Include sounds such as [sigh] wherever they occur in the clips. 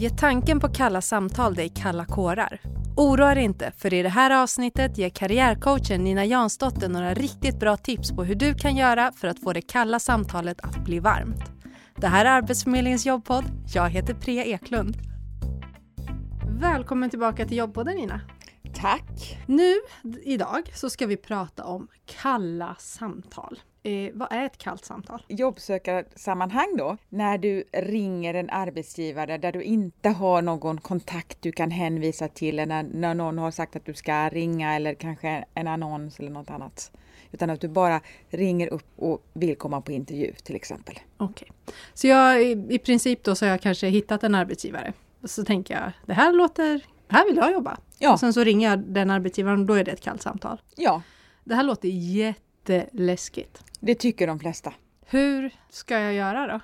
Ge tanken på kalla samtal dig kalla kårar? Oroa dig inte, för i det här avsnittet ger karriärcoachen Nina Jansdotter några riktigt bra tips på hur du kan göra för att få det kalla samtalet att bli varmt. Det här är Arbetsförmedlingens jobbpodd. Jag heter Priya Eklund. Välkommen tillbaka till jobbpodden Nina. Tack! Nu, idag, så ska vi prata om kalla samtal. Eh, vad är ett kallt samtal? Jobbsökarsammanhang då, när du ringer en arbetsgivare där du inte har någon kontakt du kan hänvisa till eller när någon har sagt att du ska ringa eller kanske en annons eller något annat. Utan att du bara ringer upp och vill komma på intervju till exempel. Okej. Okay. Så jag i princip då så har jag kanske hittat en arbetsgivare. Och så tänker jag, det här låter, här vill jag jobba. Ja. Och sen så ringer jag den arbetsgivaren och då är det ett kallt samtal. Ja. Det här låter jätteläskigt. Det tycker de flesta. Hur ska jag göra då?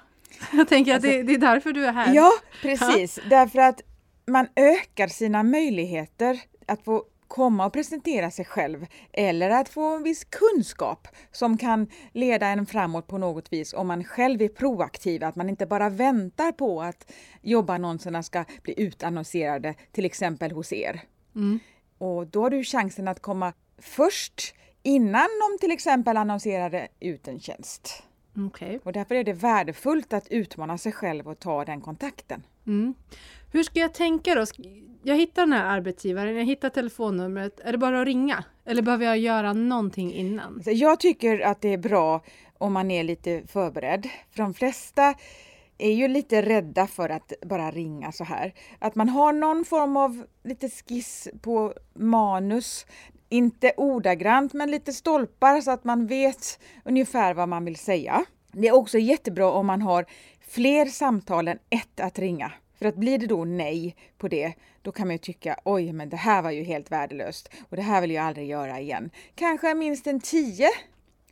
[laughs] Jag tänker alltså, att det, det, är därför du är här. Ja, precis. Ja. Därför att man ökar sina möjligheter att få komma och presentera sig själv eller att få en viss kunskap som kan leda en framåt på något vis om man själv är proaktiv, att man inte bara väntar på att jobbannonserna ska bli utannonserade, till exempel hos er. Mm. Och då har du chansen att komma först innan de till exempel annonserade ut en tjänst. Okay. Och därför är det värdefullt att utmana sig själv och ta den kontakten. Mm. Hur ska jag tänka då? Jag hittar den här arbetsgivaren, jag hittar telefonnumret. Är det bara att ringa? Eller behöver jag göra någonting innan? Jag tycker att det är bra om man är lite förberedd. För de flesta är ju lite rädda för att bara ringa så här. Att man har någon form av lite skiss på manus inte ordagrant, men lite stolpar så att man vet ungefär vad man vill säga. Det är också jättebra om man har fler samtal än ett att ringa. För att blir det då nej på det, då kan man ju tycka oj, men det här var ju helt värdelöst och det här vill jag aldrig göra igen. Kanske minst en tio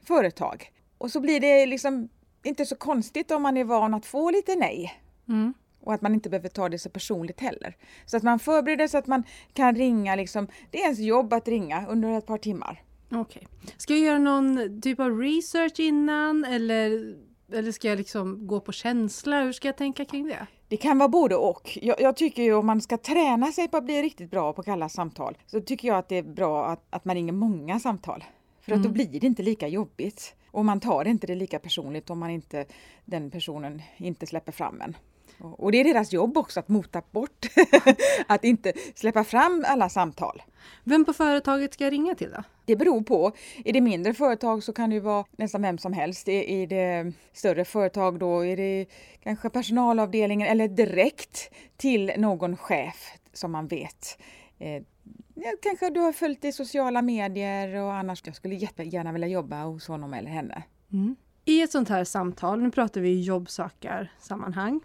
företag. Och så blir det liksom inte så konstigt om man är van att få lite nej. Mm. Och att man inte behöver ta det så personligt heller. Så att man förbereder så att man kan ringa, liksom, det är ens jobb att ringa under ett par timmar. Okej. Okay. Ska jag göra någon typ av research innan eller, eller ska jag liksom gå på känsla? Hur ska jag tänka kring det? Det kan vara både och. Jag, jag, tycker ju om man ska träna sig på att bli riktigt bra på kalla samtal så tycker jag att det är bra att, att man ringer många samtal. För att mm. då blir det inte lika jobbigt. Och man tar inte det lika personligt om man inte, den personen inte släpper fram en. Och det är deras jobb också att mota bort, [laughs] att inte släppa fram alla samtal. Vem på företaget ska jag ringa till då? Det beror på. Är det mindre företag så kan det vara nästan vem som helst. Är det större företag då är det kanske personalavdelningen eller direkt till någon chef som man vet. Eh, kanske du har följt i sociala medier och annars. Jag skulle jättegärna vilja jobba hos honom eller henne. Mm. I ett sånt här samtal, nu pratar vi jobbsökarsammanhang,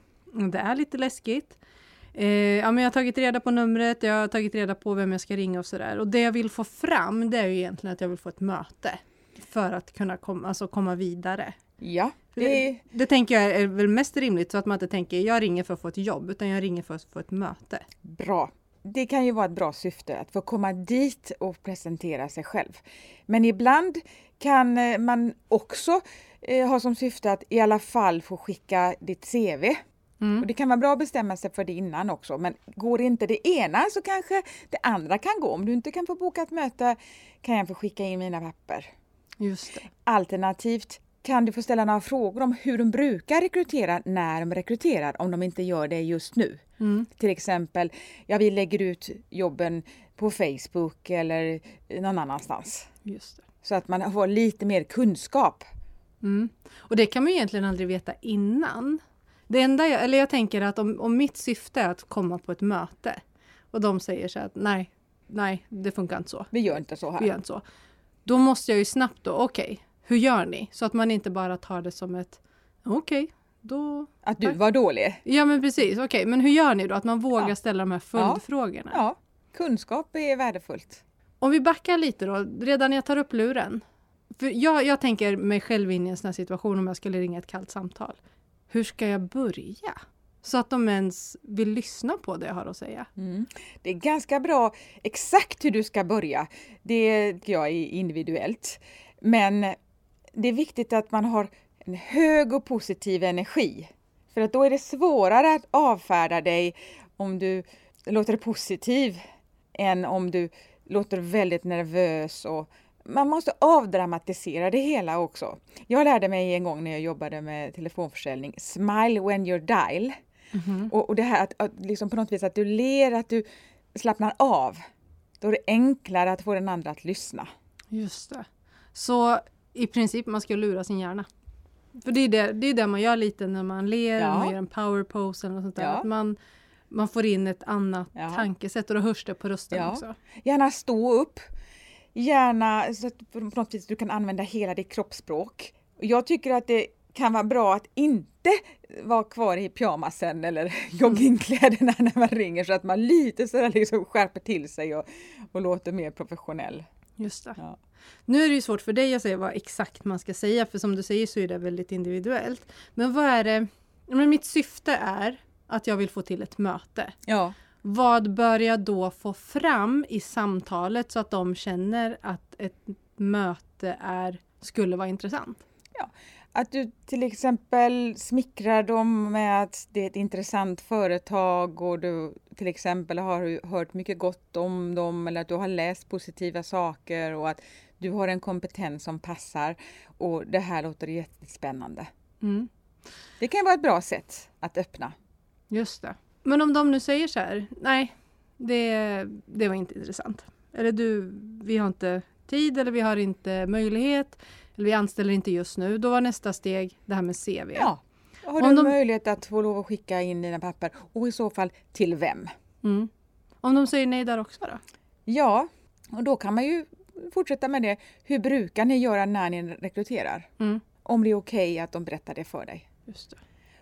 det är lite läskigt. Eh, ja, men jag har tagit reda på numret, jag har tagit reda på vem jag ska ringa och sådär. Och det jag vill få fram det är ju egentligen att jag vill få ett möte. För att kunna kom, alltså komma vidare. Ja. Det... det, det tänker jag är väl mest rimligt så att man inte tänker jag ringer för att få ett jobb utan jag ringer för att få ett möte. Bra. Det kan ju vara ett bra syfte att få komma dit och presentera sig själv. Men ibland kan eh, man också eh, ha som syfte att i alla fall få skicka ditt CV Mm. Och det kan vara bra att bestämma sig för det innan också, men går inte det ena så kanske det andra kan gå. Om du inte kan få boka ett möte kan jag få skicka in mina papper. Just det. Alternativt kan du få ställa några frågor om hur de brukar rekrytera när de rekryterar, om de inte gör det just nu. Mm. Till exempel, ja vi lägger ut jobben på Facebook eller någon annanstans. Just det. Så att man får lite mer kunskap. Mm. Och det kan man egentligen aldrig veta innan. Det enda jag, eller jag tänker att om, om mitt syfte är att komma på ett möte och de säger så att nej, nej, det funkar inte så. Vi gör inte så här. Vi gör inte så. Då måste jag ju snabbt då, okej, okay, hur gör ni? Så att man inte bara tar det som ett, okej, okay, då... Att du var dålig? Ja men precis, okej, okay, men hur gör ni då? Att man vågar ja. ställa de här följdfrågorna. Ja. ja, kunskap är värdefullt. Om vi backar lite då, redan när jag tar upp luren. För jag, jag tänker mig själv in i en sån här situation om jag skulle ringa ett kallt samtal hur ska jag börja? Så att de ens vill lyssna på det jag har att säga. Mm. Det är ganska bra exakt hur du ska börja. Det tycker jag är individuellt. Men det är viktigt att man har en hög och positiv energi. För att då är det svårare att avfärda dig om du låter positiv än om du låter väldigt nervös och man måste avdramatisera det hela också. Jag lärde mig en gång när jag jobbade med telefonförsäljning, smile when you dial. Mm-hmm. Och, och, det här att, att liksom på något vis att du ler, att du slappnar av. Då är det enklare att få den andra att lyssna. Just det. Så i princip man ska lura sin hjärna. För det är det, det, är det man gör lite när man ler, ja. man gör en power pose eller något sånt där. Ja. Att man, man får in ett annat ja. tankesätt och då hörs det på rösten ja. också. Gärna stå upp. Gärna så att på något vis du kan använda hela ditt kroppsspråk. Jag tycker att det kan vara bra att inte vara kvar i pyjamasen eller [laughs] joggingkläderna när man ringer så att man lite sådär liksom skärper till sig och, och låter mer professionell. Just det. Ja. Nu är det ju svårt för dig att säga vad exakt man ska säga för som du säger så är det väldigt individuellt. Men vad är det? Men mitt syfte är att jag vill få till ett möte. Ja. Vad bör jag då få fram i samtalet så att de känner att ett möte är, skulle vara intressant? Ja, att du till exempel smickrar dem med att det är ett intressant företag och du till exempel har hört mycket gott om dem eller att du har läst positiva saker och att du har en kompetens som passar och det här låter jättespännande. Mm. Det kan vara ett bra sätt att öppna. Just det. Men om de nu säger så här, nej, det, det var inte intressant. Eller du, vi har inte tid eller vi har inte möjlighet eller vi anställer inte just nu. Då var nästa steg det här med CV. Ja. Har du de... möjlighet att få lov att skicka in dina papper och i så fall till vem? Mm. Om de säger nej där också då? Ja, och då kan man ju fortsätta med det. Hur brukar ni göra när ni rekryterar? Mm. Om det är okej okay att de berättar det för dig. Just det.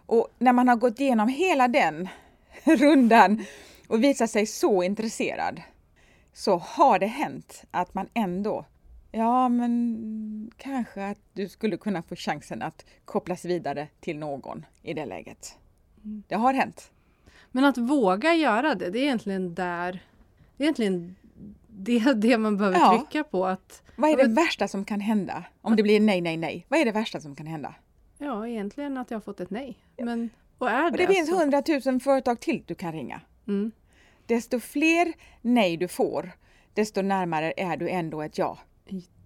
Och när man har gått igenom hela den [laughs] rundan och visat sig så intresserad så har det hänt att man ändå Ja, men kanske att du skulle kunna få chansen att kopplas vidare till någon i det läget. Mm. Det har hänt. Men att våga göra det, det är egentligen där, det är egentligen det, det man behöver ja. trycka på. Att, Vad är det värsta som kan hända? Om det blir nej, nej, nej. Vad är det värsta som kan hända? Ja, egentligen att jag har fått ett nej. Men vad är det? Och det finns hundratusen företag till du kan ringa. Mm. Desto fler nej du får, desto närmare är du ändå ett ja.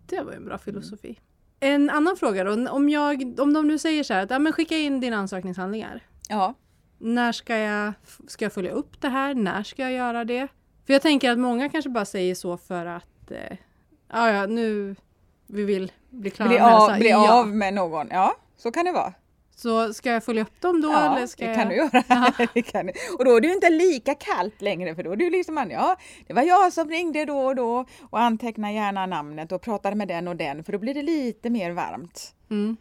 Det var en bra filosofi. En annan fråga då, om, jag, om de nu säger så här att ja, men skicka in dina ansökningshandlingar. Ja. När ska jag, ska jag följa upp det här? När ska jag göra det? För jag tänker att många kanske bara säger så för att eh, ja, nu vi vill bli klara bli av, med Bli ja. av med någon, ja så kan det vara. Så ska jag följa upp dem då? Ja, eller ska det kan jag... du göra. [laughs] det kan du. Och då är det ju inte lika kallt längre för då är det liksom, ja, det var jag som ringde då och då och anteckna gärna namnet och pratade med den och den för då blir det lite mer varmt. Mm.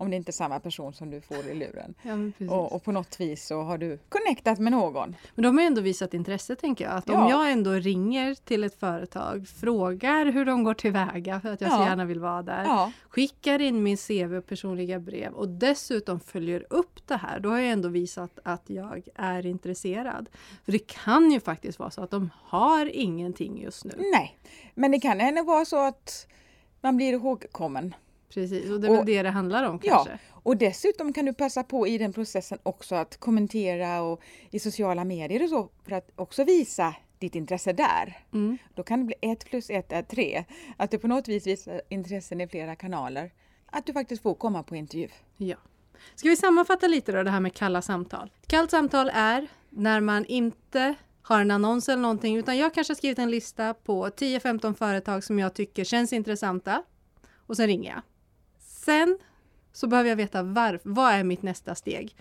Om det inte är samma person som du får i luren. Ja, och, och, på något vis så har du connectat med någon. Men de har ändå visat intresse tänker jag. Att ja. om jag ändå ringer till ett företag, frågar hur de går tillväga för att jag ja. så gärna vill vara där. Ja. Skickar in min CV och personliga brev och dessutom följer upp det här. Då har jag ändå visat att jag är intresserad. För det kan ju faktiskt vara så att de har ingenting just nu. Nej, men det kan ändå vara så att man blir ihågkommen. Precis, och det är väl det det handlar om kanske? Ja, och dessutom kan du passa på i den processen också att kommentera och i sociala medier och så för att också visa ditt intresse där. Mm. Då kan det bli ett plus ett är tre. Att du på något vis visar intressen i flera kanaler. Att du faktiskt får komma på intervju. Ja. Ska vi sammanfatta lite då det här med kalla samtal? Kallt samtal är när man inte har en annons eller någonting utan jag kanske har skrivit en lista på 10-15 företag som jag tycker känns intressanta och sen ringer jag. Sen så behöver jag veta varför. Vad är mitt nästa steg?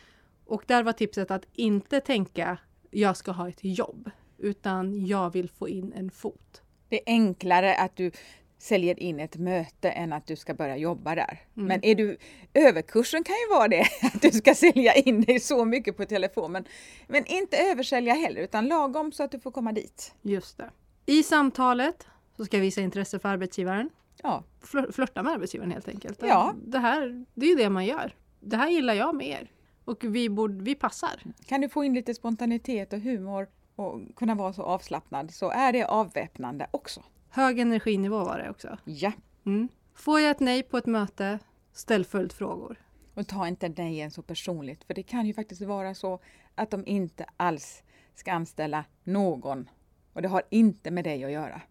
Och där var tipset att inte tänka jag ska ha ett jobb, utan jag vill få in en fot. Det är enklare att du säljer in ett möte än att du ska börja jobba där. Mm. Men är du överkursen kan ju vara det, [laughs] att du ska sälja in dig så mycket på telefon. Men, men inte översälja heller, utan lagom så att du får komma dit. Just det. I samtalet så ska jag visa intresse för arbetsgivaren. Ja. Flörta med arbetsgivaren helt enkelt. Ja. Det, här, det är ju det man gör. Det här gillar jag med er. Och vi, borde, vi passar. Kan du få in lite spontanitet och humor och kunna vara så avslappnad så är det avväpnande också. Hög energinivå var det också. Ja. Mm. Får jag ett nej på ett möte, ställ följdfrågor. Och ta inte nejen så personligt, för det kan ju faktiskt vara så att de inte alls ska anställa någon. Och det har inte med dig att göra.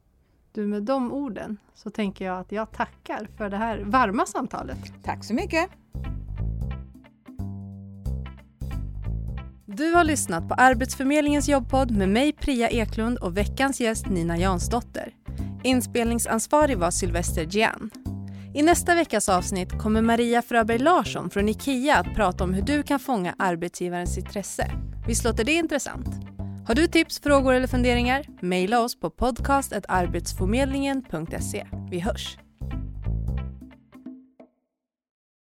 Du, med de orden så tänker jag att jag tackar för det här varma samtalet. Tack så mycket! Du har lyssnat på Arbetsförmedlingens jobbpodd med mig Priya Eklund och veckans gäst Nina Jansdotter. Inspelningsansvarig var Sylvester Gian. I nästa veckas avsnitt kommer Maria Fröberg Larsson från IKEA att prata om hur du kan fånga arbetsgivarens intresse. Visst låter det intressant? Har du tips, frågor eller funderingar? Maila oss på podcastetarbetsförmedlingen.se. Vi hörs!